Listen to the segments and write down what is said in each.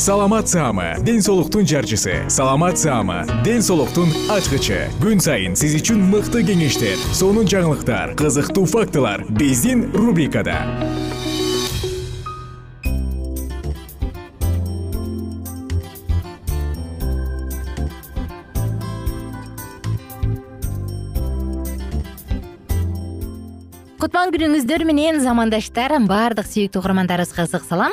саламат саама ден соолуктун жарчысы. Саламат саама ден соолуктун ачкычы. Күн сайын сиз үчүн мыкты кеңештер сонун жаңылыктар кызыктуу фактылар биздин рубрикада. Кутман күнүңүздөр менен замандаштар баардык сүйүктүү угармандарыбызга ысык салам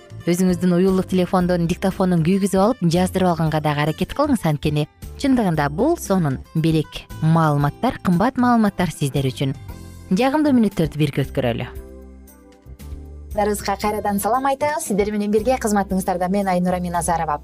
өзүңүздүн уюлдук телефондун диктофонун күйгүзүп алып жаздырып алганга дагы аракет кылыңыз анткени чындыгында бул сонун белек маалыматтар кымбат маалыматтар сиздер үчүн. Жагымдуу мүнөттөрдү бирге өткөрөлү кайрадан салам айтабыз сиздер менен бирге кызматыңыздарда мен айнура миназарова.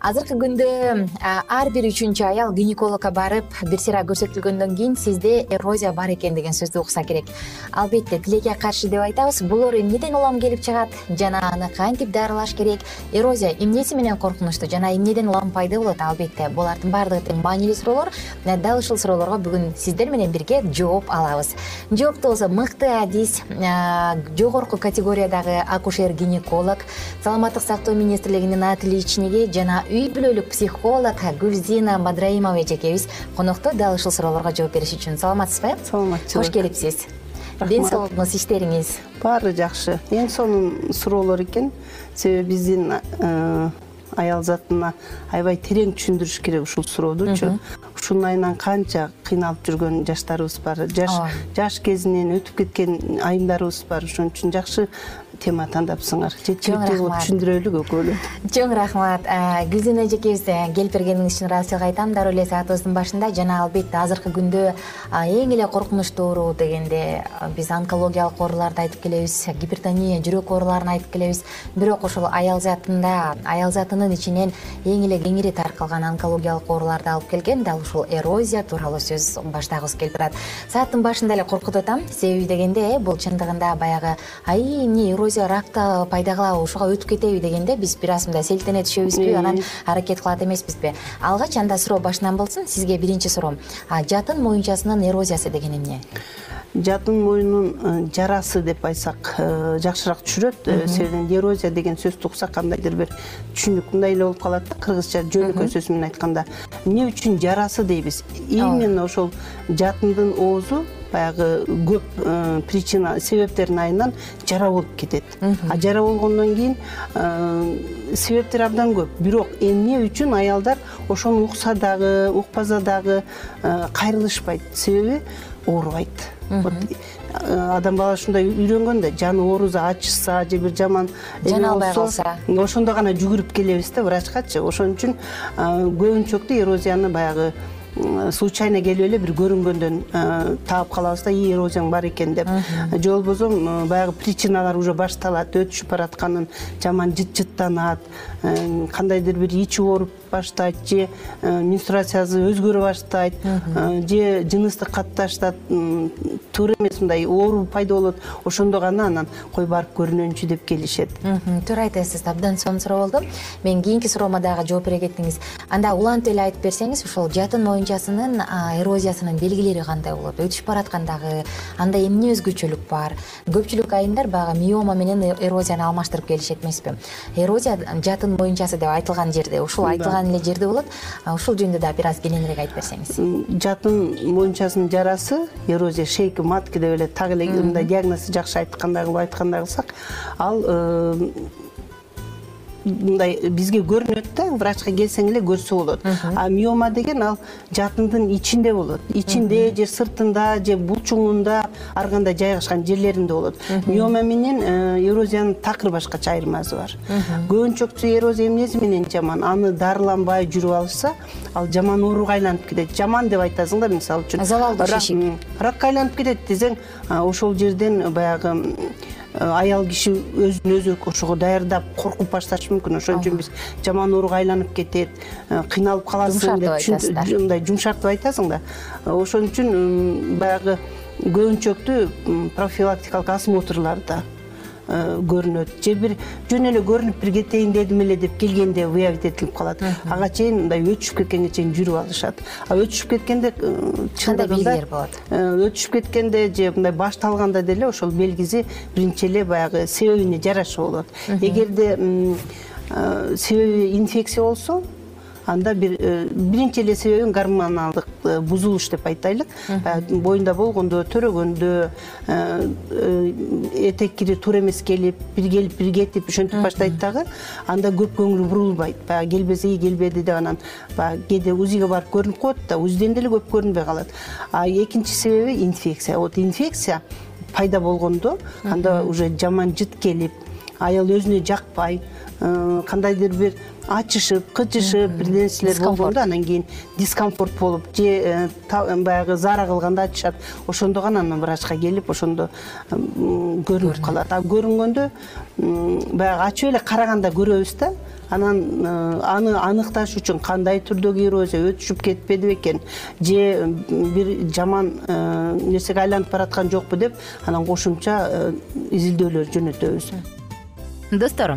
Азыркы күндө ар бир үчүнчү аял гинекологко барып бир сыйра көрсөтүлгөндөн кийин сизде эрозия бар экен деген сөздү укса керек. Албетте тилекке каршы деп айтабыз бул оору эмнеден улам келип чыгат? Жана аны кантип дарылаш керек? Эрозия эмнеси менен коркунучтуу жана эмнеден улам пайда болот? Албетте булардын баардыгы тең маанилүү суроолор дал ушул суроолорго бүгүн сиздер менен бирге жооп алабыз. Жоопту болсо мыкты адис жогорку категория акушер гинеколог саламаттык сактоо министрлигинин отличниги жана үй бүлөлүк психолог гүлзина бадраимова эжекебиз конокто дал ушул суроолорго жооп бериш үчүн. Саламатсызбы саламатчылык. Кош келипсиз. Ден соолугуңуз иштериңиз? Баары жакшы. Эң сонун суроолор экен. Себеби биздин э, аял затына аябай терең түшүндүрүш керек ушул суроодучу ушунун айынан канча кыйналып жүргөн жаштарыбыз бар. Жаш жаш кезинен өтүп кеткен айымдарыбыз бар. Ошон үчүн жакшы тема тандапсыңар. Жеткиликтүү кылып түшүндүрөлүк экөөлөө чоң рахмат. Гүлзина эжекебиз келип бергениңиз үчүн ыраазычылык айтам дароо эле саатыбыздын башында жана албетте азыркы күндө эң эле коркунучтуу оору дегенде биз онкологиялык ооруларды айтып келебиз гипертония жүрөк ооруларын айтып келебиз. Бирок ошол аял затында аял ичинен эң эле кеңири таркалган онкологиялык ооруларды алып келген дал ушул эрозия тууралуу сөз баштагыбыз келип турат. Сааттын башында эле коркутуп атам. Себеби дегенде э бул чындыгында баягы аи эмне ракты пайда кылабы ушуга өтүп кетеби дегенде биз бир аз мындай селтене түшөбүзбү анан аракет кылат эмеспизби. Алгач анда суроо башынан болсун сизге биринчи суроом жатын моюнчасынын эрозиясы деген эмне жатын моюнун э, жарасы деп айтсак э, жакшыраак түшүрөт. Э, себеби эрозия деген сөздү уксак кандайдыр бир түшүнүктүмүндай эле болуп калат да. Кыргызча жөнөкөй сөз менен айтканда эмне үчүн жарасы? дейбиз. Именно ошол жатындын оозу баягы көп причина себептердин айынан жара болуп кетет. А жара болгондон кийин себептер абдан көп. Бирок эмне үчүн аялдар ошону укса дагы укпаса дагы кайрылышпайт? Себеби оорубайт вот адам бала ушундай үйрөнгөн да жаны ооруса ачышса же бир жаман жана албай калса. ошондо гана жүгүрүп келебиз да врачкачы. Ошон үчүн көбүнчөктү эрозияны баягы случайно келип эле бир көрүнгөндөн таап калабыз да и эрозияң бар экен деп. Же болбосо баягы причиналар уже башталат өтүшүп баратканын жаман жыт жыттанат кандайдыр бир ичи ооруп баштайт же менструациясы өзгөрө баштайт же жыныстык катташат туура эмес мындай оору пайда болот ошондо гана анан кой барып көрүнөйүнчү деп келишет. Туура айтасыз абдан сонун суроо болду. Мен кийинки суроомо дагы жооп бере кеттиңиз анда улантып эле айтып берсеңиз ушул жатын эрозиясынын белгилери кандай болот? Өтүшүп бараткандагы анда эмне өзгөчөлүк бар? Көпчүлүк айымдар баягы миома менен эрозияны алмаштырып келишет эмеспи. Эрозия жатын моюнчасы деп айтылган жерде ушул айтылган эле жерде болот. Ушул жөнүндө дагы бир аз кененирээк айтып берсеңиз. Жатын моюнчасынын жарасы эрозия шейки матки деп эле так эле мындай диагнозду жакшы айткандай кылып айткандай кылсак ал э, мындай бизге көрүнөт да врачка келсең эле көрсө болот. А миома деген ал жатындын ичинде болот. Ичинде же сыртында же булчуңунда ар кандай жайгашкан жерлеринде болот. Миома менен э, эрозиянын такыр башкача айырмасы бар. Көбүнчөктү эрозия эмнеси менен жаман? Аны дарыланбай жүрүп алышса ал жаман ооруга айланып кетет. Жаман деп айтасың да мисалы үчүн. Залалдуу шишик ракка айланып кетет десең ошол жерден баягы аял киши өзүн өзү ошого даярдап коркуп башташы мүмкүн. Ошон үчүн биз жаман ооруга айланып кетет э, кыйналып каласың деп мындай жумшартып айтасың да. Э, ошон үчүн баягы көбүнчөктү профилактикалык осмотрларда Э, көрүнөт. Же бир жөн эле көрүнүп бир кетейин дедим эле деп келгенде выявить этилип калат. Ага чейин мындай өтүшүп кеткенге чейин жүрүп алышат. А өтүшүп кеткенде э, кандай белгилер болот? э, өтүшүп кеткенде же мындай башталганда деле ошол белгиси биринчи эле баягы себебине жараша болот. Эгерде себеби инфекция болсо анда бир э, биринчи эле себеби гормоналдык э, бузулуш деп айтайлык. Боюнда болгондо төрөгөндө э, этек кири туура эмес келип бир келип бир кетип ошентип баштайт дагы анда көп көңүл бурулбайт. Баягы келбесе келбеди деп анан баягы кээде узиге барып көрүнүп коет да узиден деле көп көрүнбөй калат. А экинчи себеби инфекция. Вот инфекция пайда болгондо анда уже жаман жыт келип аял өзүнө жакпай кандайдыр бир ачышып кычышып бир нерселер болгондо анан кийин дискомфорт болуп же э, баягы заара кылганда ачышат ошондо гана анан врачка келип ошондо көрүнүп калат. А көрүнгөндө баягы ачып эле караганда көрөбүз да анан э, аны аныкташ үчүн кандай түрдөгү эрозия өтүшүп кетпеди бекен же бир жаман э, нерсеге айланып бараткан жокпу деп анан кошумча изилдөөлөр жөнөтөбүз. Достор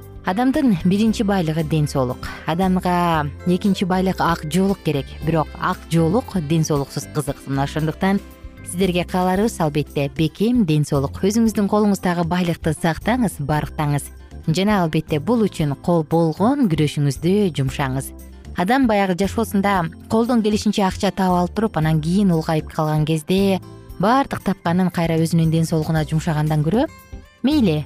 адамдын биринчи байлыгы ден соолук. Адамга экинчи байлык ак жоолук керек. Бирок ак жоолук ден соолуксуз кызык мына ошондуктан сиздерге кааларыбыз албетте бекем ден соолук өзүңүздүн колуңуздагы байлыкты сактаңыз барктаңыз жана албетте бул үчүн кол болгон күрөшүңүздү жумшаңыз. Адам баягы жашоосунда колдон келишинче акча таап алып туруп анан кийин улгайып калган кезде баардык тапканын кайра өзүнүн ден соолугуна жумшагандан көрө мейли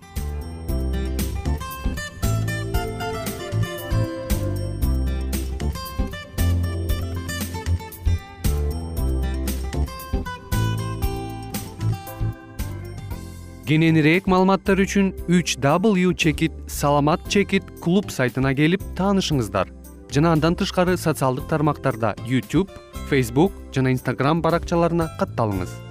кененирээк маалыматтар үчүн үч w чекит саламат чекит клуб сайтына келип таанышыңыздар. Жана андан тышкары социалдык тармактарда youtube facebook жана instagram баракчаларына катталыңыз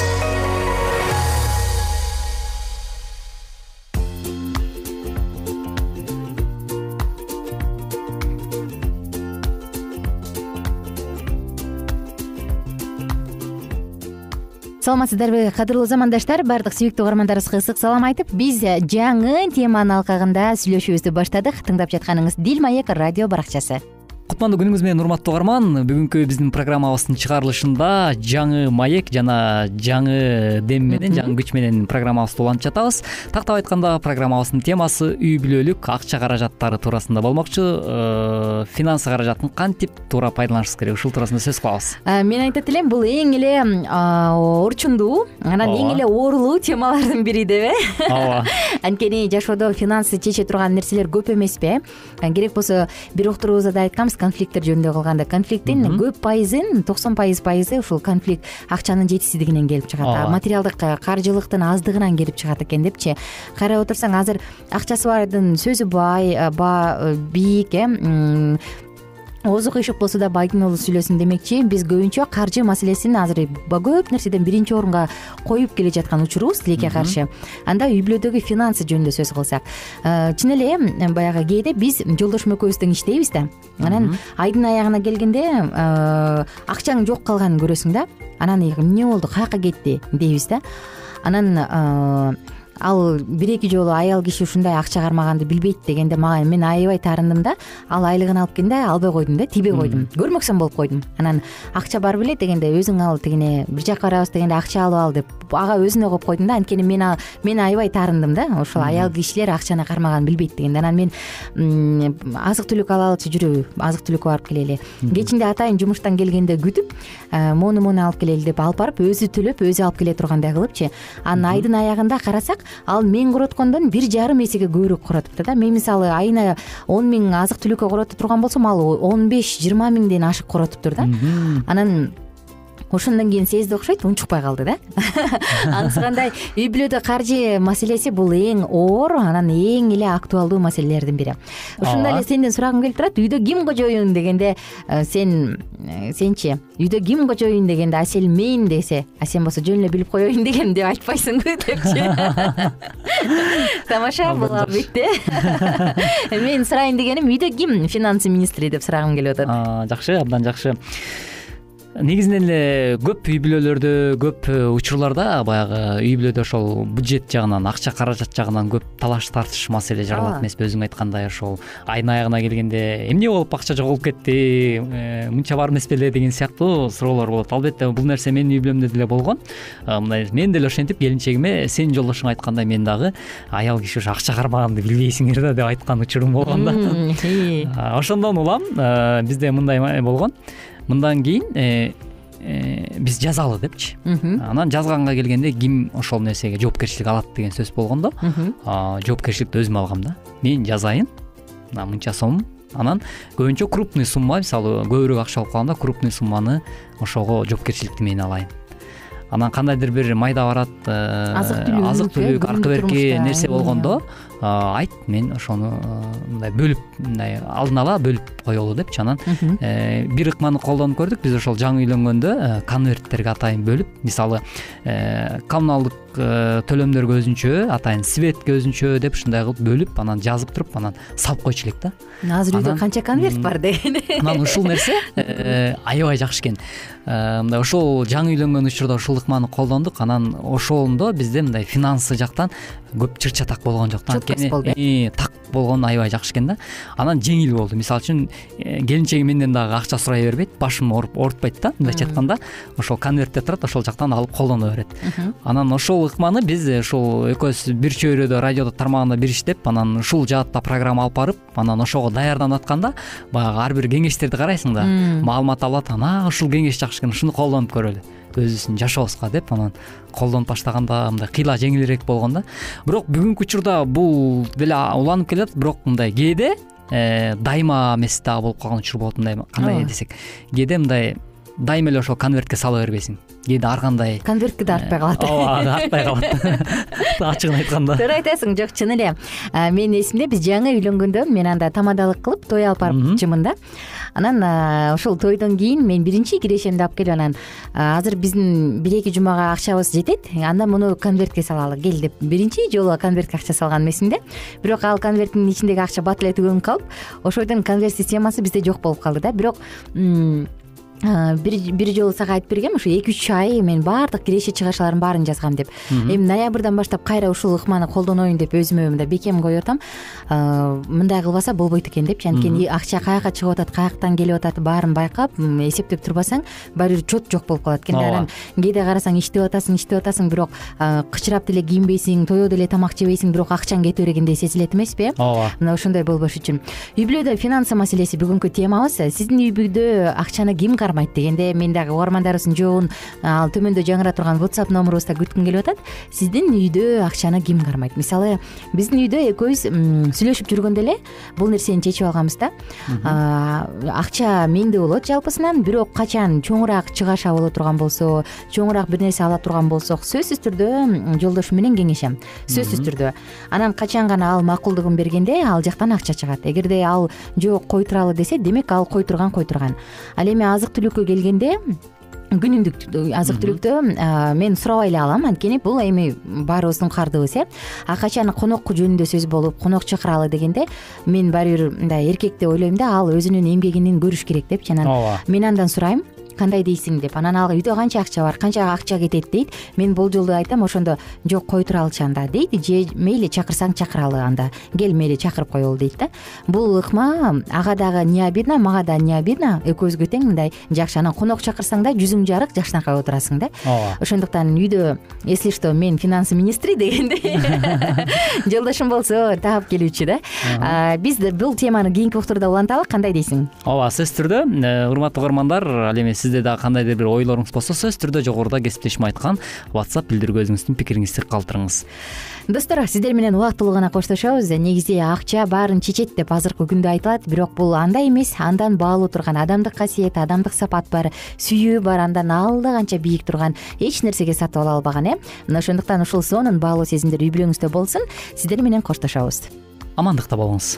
саламатсыздарбы кадырлуу замандаштар баардык сүйүктүү угармандарыбызга ысык салам айтып биз жаңы теманын алкагында сүйлөшүүбүздү баштадык. Тыңдап жатканыңыз дил маек радио баракчасы кутмандуу күнүңүз менен урматтуу угарман. Бүгүнкү биздин программабыздын чыгарылышында жаңы маек жана жаңы дем менен жаңы күч менен программабызды улантып жатабыз. Тактап айтканда программабыздын темасы үй бүлөлүк акча каражаттары туурасында болмокчу. Э, финансы каражатын кантип туура пайдаланышыбыз керек? Ушул туурасында сөз кылабыз. Мен айтат элем бул эң эле орчундуу анан эң эле оорулуу темалардын бири деп э? Ооба. Анткени жашоодо финансы чече турган нерселер көп эмеспи э керек болсо бир уктуруубузда да айтканбыз конфликттер жөнүндө кылганда конфликттин көп пайызын токсон пайыз пайызы ушул конфликт акчанын жетишсиздигинен келип чыгат. Материалдык э, каржылыктын аздыгынан келип чыгат экен депчи. Карап отурсаң азыр акчасы бардын сөзү бай э, э, бийик э м, озу кыйшык болсо да байдын уулу сүйлөсүн демекчи. Биз көбүнчө каржы маселесин азыр көп нерседен биринчи орунга коюп келе жаткан учурубуз тилекке каршы. Анда үй бүлөдөгү финансы жөнүндө сөз кылсак. Э, чын эле баягы кээде биз жолдошум экөөбүз тең иштейбиз да. Анан айдын аягына келгенде э, акчаң жок калганын көрөсүң да. Анан эмне болду каяка кетти дейбиз да. Анан э, ал бир эки жолу аял киши ушундай акча кармаганды билбейт дегенде мага мен аябай таарындым да. Ал айлыгын алып келдим да албай койдум да тийбей койдум. Көрмөксөм болуп койдум. Анан акча бар беле дегенде өзүң ал тигине бир жака барабыз дегенде акча алып ал деп ага өзүнө коюп койдум да. Анткени мен мен аябай таарындым да. Ошол аял кишилер акчаны кармаганын билбейт дегенде. Анан мен азык түлүк алалычы жүрү азык түлүккө барып келели. Кечинде атайын жумуштан келгенде күтүп э, моуну моуну алып келели деп алып барып өзү төлөп өзү алып келе тургандай кылыпчы анан айдын аягында карасак ал мен короткондон бир жарым эсеге көбүрөөк коротуптур да. Мен мисалы айына он миң азык түлүккө корото турган болсом ал он беш жыйырма миңден ашык коротуптур да. Анан ошондон кийин сезди окшойт унчукпай калды да. Анысы кандай үй бүлөдө каржы маселеси бул эң оор анан эң эле актуалдуу маселелердин бири. Ушунда эле сенден сурагым келип турат үйдө ким кожоюн дегенде э, сен э, сенчи үйдө ким кожоюн дегенде асель мен десе а сен болсо жөн эле билип коеюн дегем деп айтпайсыңбы депчи. Тамаша бул албетте мен сурайын дегеним үйдө ким? финансы министри деп сурагым келип атат жакшы абдан жакшы негизинен эле көп үй бүлөлөрдө көп э, учурларда баягы үй бүлөдө ошол бюджет жагынан акча каражат жагынан көп талаш тартыш маселе жаралат эмеспи өзүң айткандай ошол айдын аягына келгенде эмне болуп акча жоголуп кетти э, мынча бар эмес беле деген сыяктуу суроолор болот. Албетте бул нерсе менин үй бүлөмдө деле болгон. Мындай мен деле ошентип келинчегиме сенин жолдошуң айткандай мен дагы аял киши ушу акча кармаганды билбейсиңер да деп айткан учурум болгон да. Ошондон улам бизде мындай болгон мындан кийин э, э, биз жазалы депчи. Анан жазганга келгенде ким ошол нерсеге жоопкерчилик алат деген сөз болгондо жоопкерчиликти өзүм алгам да. Мен жазайын мына мынча сом. Анан көбүнчө крупный сумма мисалы көбүрөөк акча болуп калганда крупный сумманы ошого жоопкерчиликти мен алайын анан кандайдыр бир майда барат э, азык түлүк азык түлүк э, аркы берки нерсе э, болгондо айт мен ошону мындай бөлүп мындай алдын ала бөлүп коелу депчи анан бир ыкманы колдонуп көрдүк. Биз ошол жаңы үйлөнгөндө конверттерге атайын бөлүп мисалы коммуналдык төлөмдөргө өзүнчө атайын светке өзүнчө деп ушундай кылып бөлүп анан жазып туруп анан салып койчу элек да азыр үйдө канча конверт бар деген анан ушул нерсе аябай жакшы экен. Мындай ошол жаңы үйлөнгөн учурда ушул ыкманы колдондук анан ошондо бизде мындай финансы жактан көп чыр чатак болгон жок да. Болду, э, так болгон аябай жакшы экен да. Анан жеңил болду. Мисалы үчүн э, келинчегим менден дагы акча сурай бербейт башым оорутпайт да мындайча айтканда ошол конвертте турат ошол жактан алып колдоно берет. Анан ошол ыкманы биз ушул экөөбүз бир чөйрөдө радиодо тармагында бир иштеп анан ушул жаатта программа алып барып анан ошого даярданып атканда баягы ар бир кеңештерди карайсың да. Маалымат алып атып анан ушул кеңеш жакшы экен ушуну колдонуп көрөлү өзүбүздүн жашообузга деп анан колдонуп баштаганда мындай кыйла жеңилирээк болгон да. Бирок бүгүнкү учурда бул деле уланып келатат бирок мындай кээде э, дайыма эмес дагы болуп калган учур болот мындай кандай десек. Кээде мындай дайыма эле ошол конвертке сала бербейсиң кээде ар кандай? Конвертке да артпай калат. Ооба артпай калат. Ачыгын айтканда. Туура айтасың жок чын эле. Менин эсимде биз жаңы үйлөнгөндө мен анда тамадалык кылып той алып барыпчымын да. Анан ошол тойдон кийин мен биринчи кирешемди алып келип анан азыр биздин бир эки жумага акчабыз жетет. Анда муну конвертке салалы кел деп биринчи жолу конвертке акча салганым эсимде. Бирок ал конверттин ичиндеги акча бат эле түгөнүп калып ошойдон конверт системасы бизде жок болуп калды да. Бирок бир бир жолу сага айтып бергем ушу эки үч ай мен баардык киреше чыгашалардын баарын жазгам деп. Эми ноябрдан баштап кайра ушул ыкманы колдоноюн деп өзүмө мындай бекем коюп атам а, мындай кылбаса болбойт экен депчи. Анткени акча каяка чыгып атат каяктан келип атат баарын байкап эсептеп турбасаң баары бир чот жок болуп калат экен да анан кээде карасаң иштеп атасың иштеп атасың бирок а, кычырап деле кийинбейсиң тоедо деле тамак жебейсиң бирок акчаң кете бергендей сезилет эмеспи э ооба. Мына ошондой болбош үчүн. Үй бүлөдө финансы маселеси бүгүнкү темабыз. Сиздин үй бүдө акчаны ким дегенде мен дагы угармандарыбыздын жообун ал төмөндө жаңыра турган whatsapp номурубузда күткүм келип атат. Сиздин үйдө акчаны ким кармайт? Мисалы биздин үйдө экөөбүз сүйлөшүп жүргөндө эле бул нерсени чечип алганбыз да. Акча менде болот жалпысынан бирок качан чоңураак чыгаша боло турган болсо чоңураак бир нерсе ала турган болсок сөзсүз түрдө жолдошум менен кеңешем. Сөзсүз түрдө. Анан качан гана ал макулдугун бергенде ал жактан акча чыгат. Эгерде ал жок кой туралы десе демек ал кой турган кой турган ал эми азык түлүккө келгенде күнүмдүк азык түлүктө мен сурабай эле алам. Анткени бул эми баарыбыздын кардыбыз э. А качан конок жөнүндө сөз болуп конок чакыралы дегенде мен баары бир мындай эркек деп ойлойм да ал өзүнүн эмгегинин көрүш керек депчи анан ооба. Мен андан сурайм кандай дейсиң деп. Анан ал үйдө канча акча бар канча акча кетет дейт. Мен болжолдуу айтам ошондо жок кой туралычы анда дейт. Же мейли чакырсаң чакыралы анда кел мейли чакырып коелу дейт да. Бул ыкма ага дагы не обидно мага да не обидно. Экөөбүзгө тең мындай жакшы анан конок чакырсаң да жүзүң жарык жакшынакай отурасың да. Ооба. Ошондуктан үйдө если что мен финансы министри дегендей жолдошум болсо таап келүүчү да. Биз бул теманы кийинки уктурда уланталы кандай дейсиң? Ооба сөзсүз түрдө э, урматтуу угармандар ал эми сизде дагы кандайдыр бир ойлоруңуз болсо сөзсүз түрдө жогоруда кесиптешим айткан whatsapp билдирүүгө өзүңүздүн пикириңизди калтырыңыз. Достор сиздер менен убактылуу гана коштошобуз. Негизи акча баарын чечет деп азыркы күндө айтылат. Бирок бул андай эмес. Андан баалуу турган адамдык касиет адамдык сапат бар сүйүү бар андан алда канча бийик турган эч нерсеге сатып ала албаган э? Мына ошондуктан ушул сонун баалуу сезимдер үй бүлөңүздө болсун. Сиздер менен коштошобуз. Амандыкта болуңуз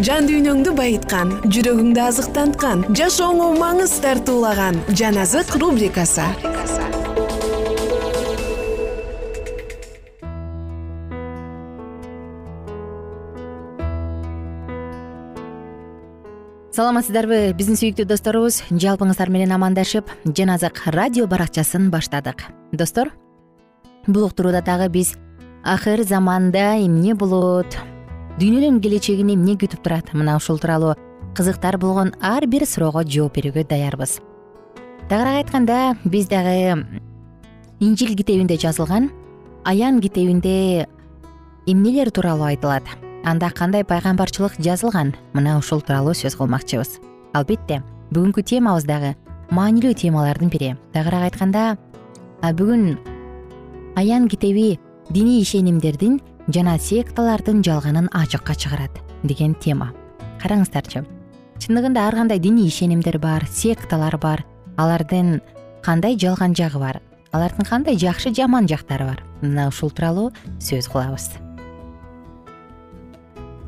Жан дүйнөңдү байыткан жүрөгүңдү азыктанткан жашооңо маңыз тартуулаган жан азык рубрикасы. Саламатсыздарбы биздин сүйүктүү досторубуз. Жалпыңыздар менен амандашып жан азык радио баракчасын баштадык. Достор бул уктурууда дагы биз акыр заманда эмне болот дүйнөнүн келечегин эмне күтүп турат? Мына ушул тууралуу кызыктар болгон ар бир суроого жооп берүүгө даярбыз. Тагыраак айтканда биз дагы инжил китебинде жазылган аян китебинде эмнелер тууралуу айтылат? Анда кандай пайгамбарчылык жазылган? Мына ушул тууралуу сөз кылмакчыбыз. Албетте бүгүнкү темабыз дагы маанилүү темалардын бири. Тагыраак айтканда бүгүн аян китеби диний ишенимдердин жана секталардын жалганын ачыкка чыгарат деген тема. Караңыздарчы чындыгында ар кандай диний ишенимдер бар секталар бар алардын кандай жалган жагы бар алардын кандай жакшы жаман жактары бар? Мына ушул тууралуу сөз кылабыз.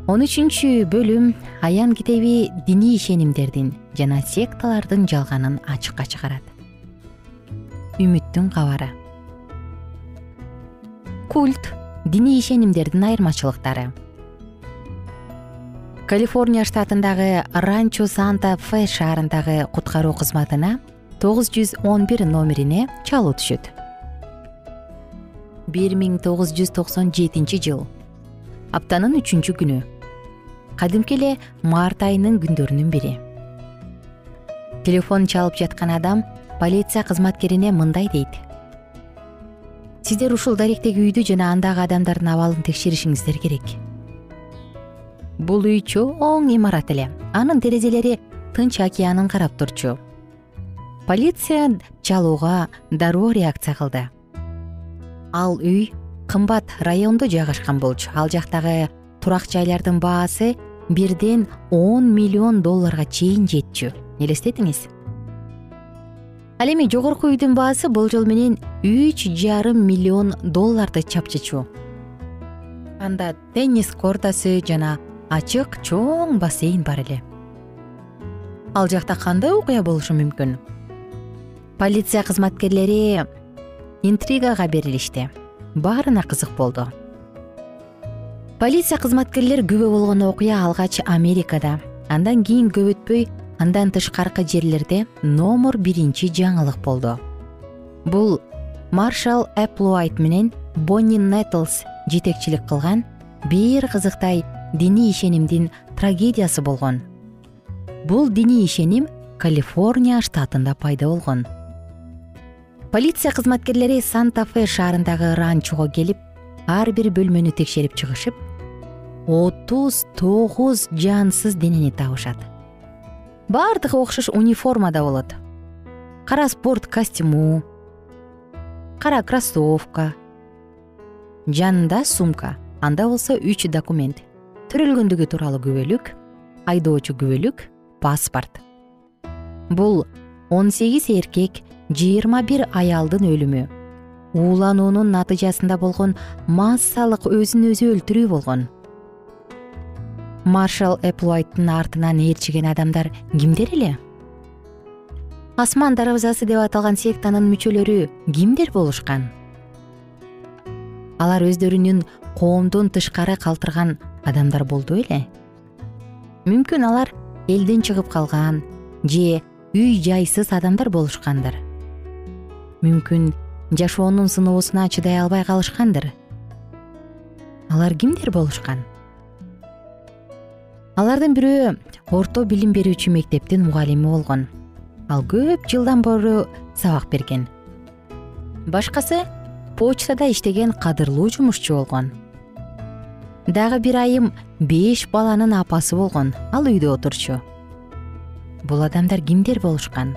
Он үчүнчү бөлүм аян китеби диний ишенимдердин жана секталардын жалганын ачыкка чыгарат. Үмүттүн кабары. Культ диний ишенимдердин айырмачылыктары. Калифорния штатындагы ранчо санта фе шаарындагы куткаруу кызматына тогуз жүз он бир номерине чалуу түшөт бир миң тогуз жүз токсон жетинчи жыл аптанын үчүнчү күнү кадимки эле март айынын күндөрүнүн бири. Телефон чалып жаткан адам полиция кызматкерине мындай дейт сиздер ушул даректеги үйдү жана андагы адамдардын абалын текшеришиңиздер керек. Бул үй чоң имарат эле. Анын терезелери тынч океанын карап турчу. Полиция чалууга дароо реакция кылды. Ал үй кымбат райондо жайгашкан болчу. Ал жактагы турак жайлардын баасы бирден он миллион долларга чейин жетчү. Элестетиңиз ал эми жогорку үйдүн баасы болжол менен үч жарым миллион долларды чапчычу. Анда теннис кортасы жана ачык чоң бассейн бар эле. Ал жакта кандай окуя болушу мүмкүн? Полиция кызматкерлери интригага берилишти баарына кызык болду. Полиция кызматкерлер күбө болгон окуя алгач америкада. Андан кийин көп өтпөй андан тышкаркы жерлерде номер биринчи жаңылык болду. Бул маршал эплуайт менен бонни нетлс жетекчилик кылган бир кызыктай диний ишенимдин трагедиясы болгон. Бул диний ишеним калифорния штатында пайда болгон. Полиция кызматкерлери санта фе шаарындагы ранчого келип ар бир бөлмөнү текшерип чыгышып отуз тогуз жансыз денени табышат баардыгы окшош униформада болот. Кара спорт костюму кара кроссовка жанында сумка анда болсо үч документ. Төрөлгөндүгү тууралуу күбөлүк айдоочу күбөлүк паспорт. Бул он сегиз эркек жыйырма бир аялдын өлүмү. Уулануунун натыйжасында болгон массалык өзүн өзү өлтүрүү болгон маршал эплуайттын артынан ээрчиген адамдар кимдер эле? Асман дарбазасы деп аталган сектанын мүчөлөрү кимдер болушкан? Алар өздөрүнүн коомдон тышкары калтырган адамдар болду беле мүмкүн алар элден чыгып калган же үй жайсыз адамдар болушкандыр. Мүмкүн жашоонун сыноосуна чыдай албай калышкандыр. Алар кимдер болушкан алардын бирөө орто билим берүүчү мектептин мугалими болгон. Ал көп жылдан бору сабак берген. Башкасы почтада иштеген кадырлуу жумушчу болгон. Дагы бир айым беш баланын апасы болгон ал үйдө отурчу. Бул адамдар кимдер болушкан?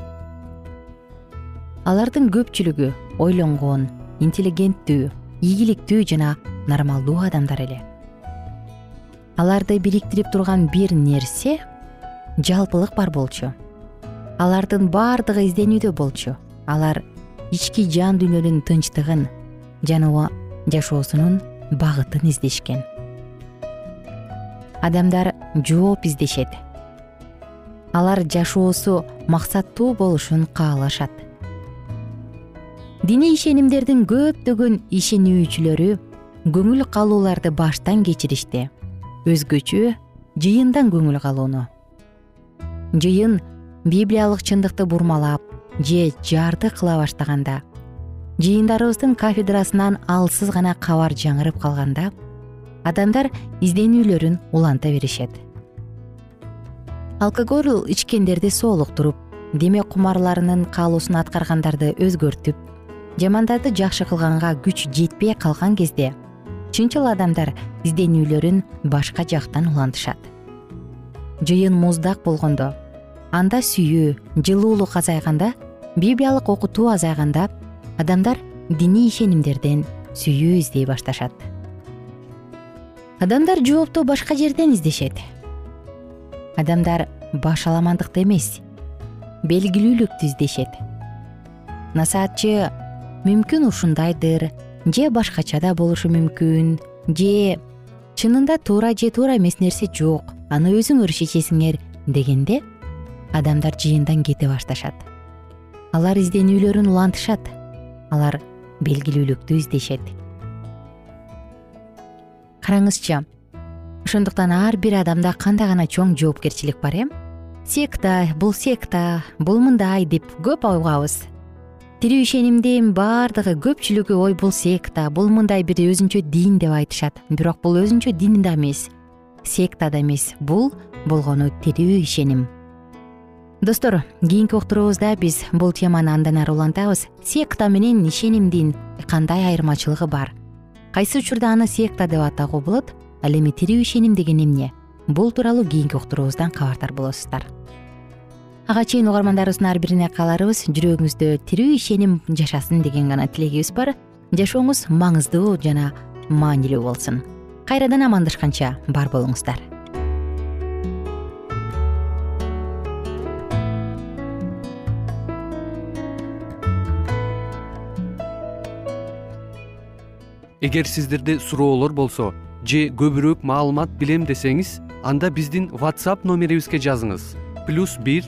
Алардын көпчүлүгү ойлонгон интеллигенттүү ийгиликтүү жана нормалдуу адамдар эле аларды бириктирип турган бир нерсе жалпылык бар болчу. Алардын баардыгы изденүүдө болчу. Алар ички жан дүйнөнүн тынчтыгын жана жашоосунун багытын издешкен. Адамдар жооп издешет. Алар жашоосу максаттуу болушун каалашат. Диний ишенимдердин көптөгөн ишенүүчүлөрү көңүл калууларды баштан кечиришти өзгөчө жыйындан көңүл калууну жыйын библиялык чындыкты бурмалап же жарды кыла баштаганда жыйындарыбыздын кафедрасынан алсыз гана кабар жаңырып калганда адамдар изденүүлөрүн уланта беришет. Алкоголь ичкендерди соолуктуруп демек кумарларынын каалоосун аткаргандарды өзгөртүп жамандарды жакшы кылганга күч жетпей калган кезде чынчыл адамдар изденүүлөрүн башка жактан улантышат. Жыйын муздак болгондо анда сүйүү жылуулук азайганда библиялык окутуу азайганда адамдар диний ишенимдерден сүйүү издей башташат. Адамдар жоопту башка жерден издешет. Адамдар башаламандыкты эмес белгилүүлүктү издешет. Насаатчы мүмкүн ушундайдыр же башкача да болушу мүмкүн же чынында туура же туура эмес нерсе жок аны өзүңөр чечесиңер дегенде адамдар жыйындан кете башташат. Алар изденүүлөрүн улантышат алар белгилүүлүктү издешет. Караңызчы ошондуктан ар бир адамда кандай гана чоң жоопкерчилик бар э? Секта бул секта бул мындай деп көп угабыз тирүү ишенимдин баардыгы көпчүлүгү ой бул секта бул мындай бир өзүнчө дин деп айтышат. Бирок бул өзүнчө дин да эмес секта да эмес. Бул болгону тирүү ишеним достор кийинки уктуруубузда биз бул теманы андан ары улантабыз. Секта менен ишенимдин кандай айырмачылыгы бар? Кайсы учурда аны секта деп атоого болот? Ал эми тирүү ишеним деген эмне? Бул тууралуу кийинки уктуруубуздан кабардар болосуздар ага чейин угармандарыбыздын ар бирине кааларыбыз жүрөгүңүздө тирүү ишеним жашасын деген гана тилегибиз бар. Жашооңуз маңыздуу жана маанилүү болсун. Кайрадан амандашканча бар болуңуздар. Эгер сиздерде суроолор болсо же көбүрөөк маалымат билем десеңиз анда биздин whatsapp номерибизге жазыңыз. Плюс бир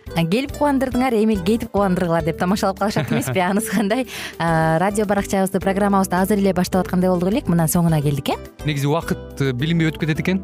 келип кубандырдыңар эми кетип кубандыргыла деп тамашалап калышат эмеспи? Анысы кандай? Радио баракчабызды программабызды азыр эле баштап аткандай болдук элек. Мына соңуна келдик э? Негизи убакыт э, билинбей өтүп кетет экен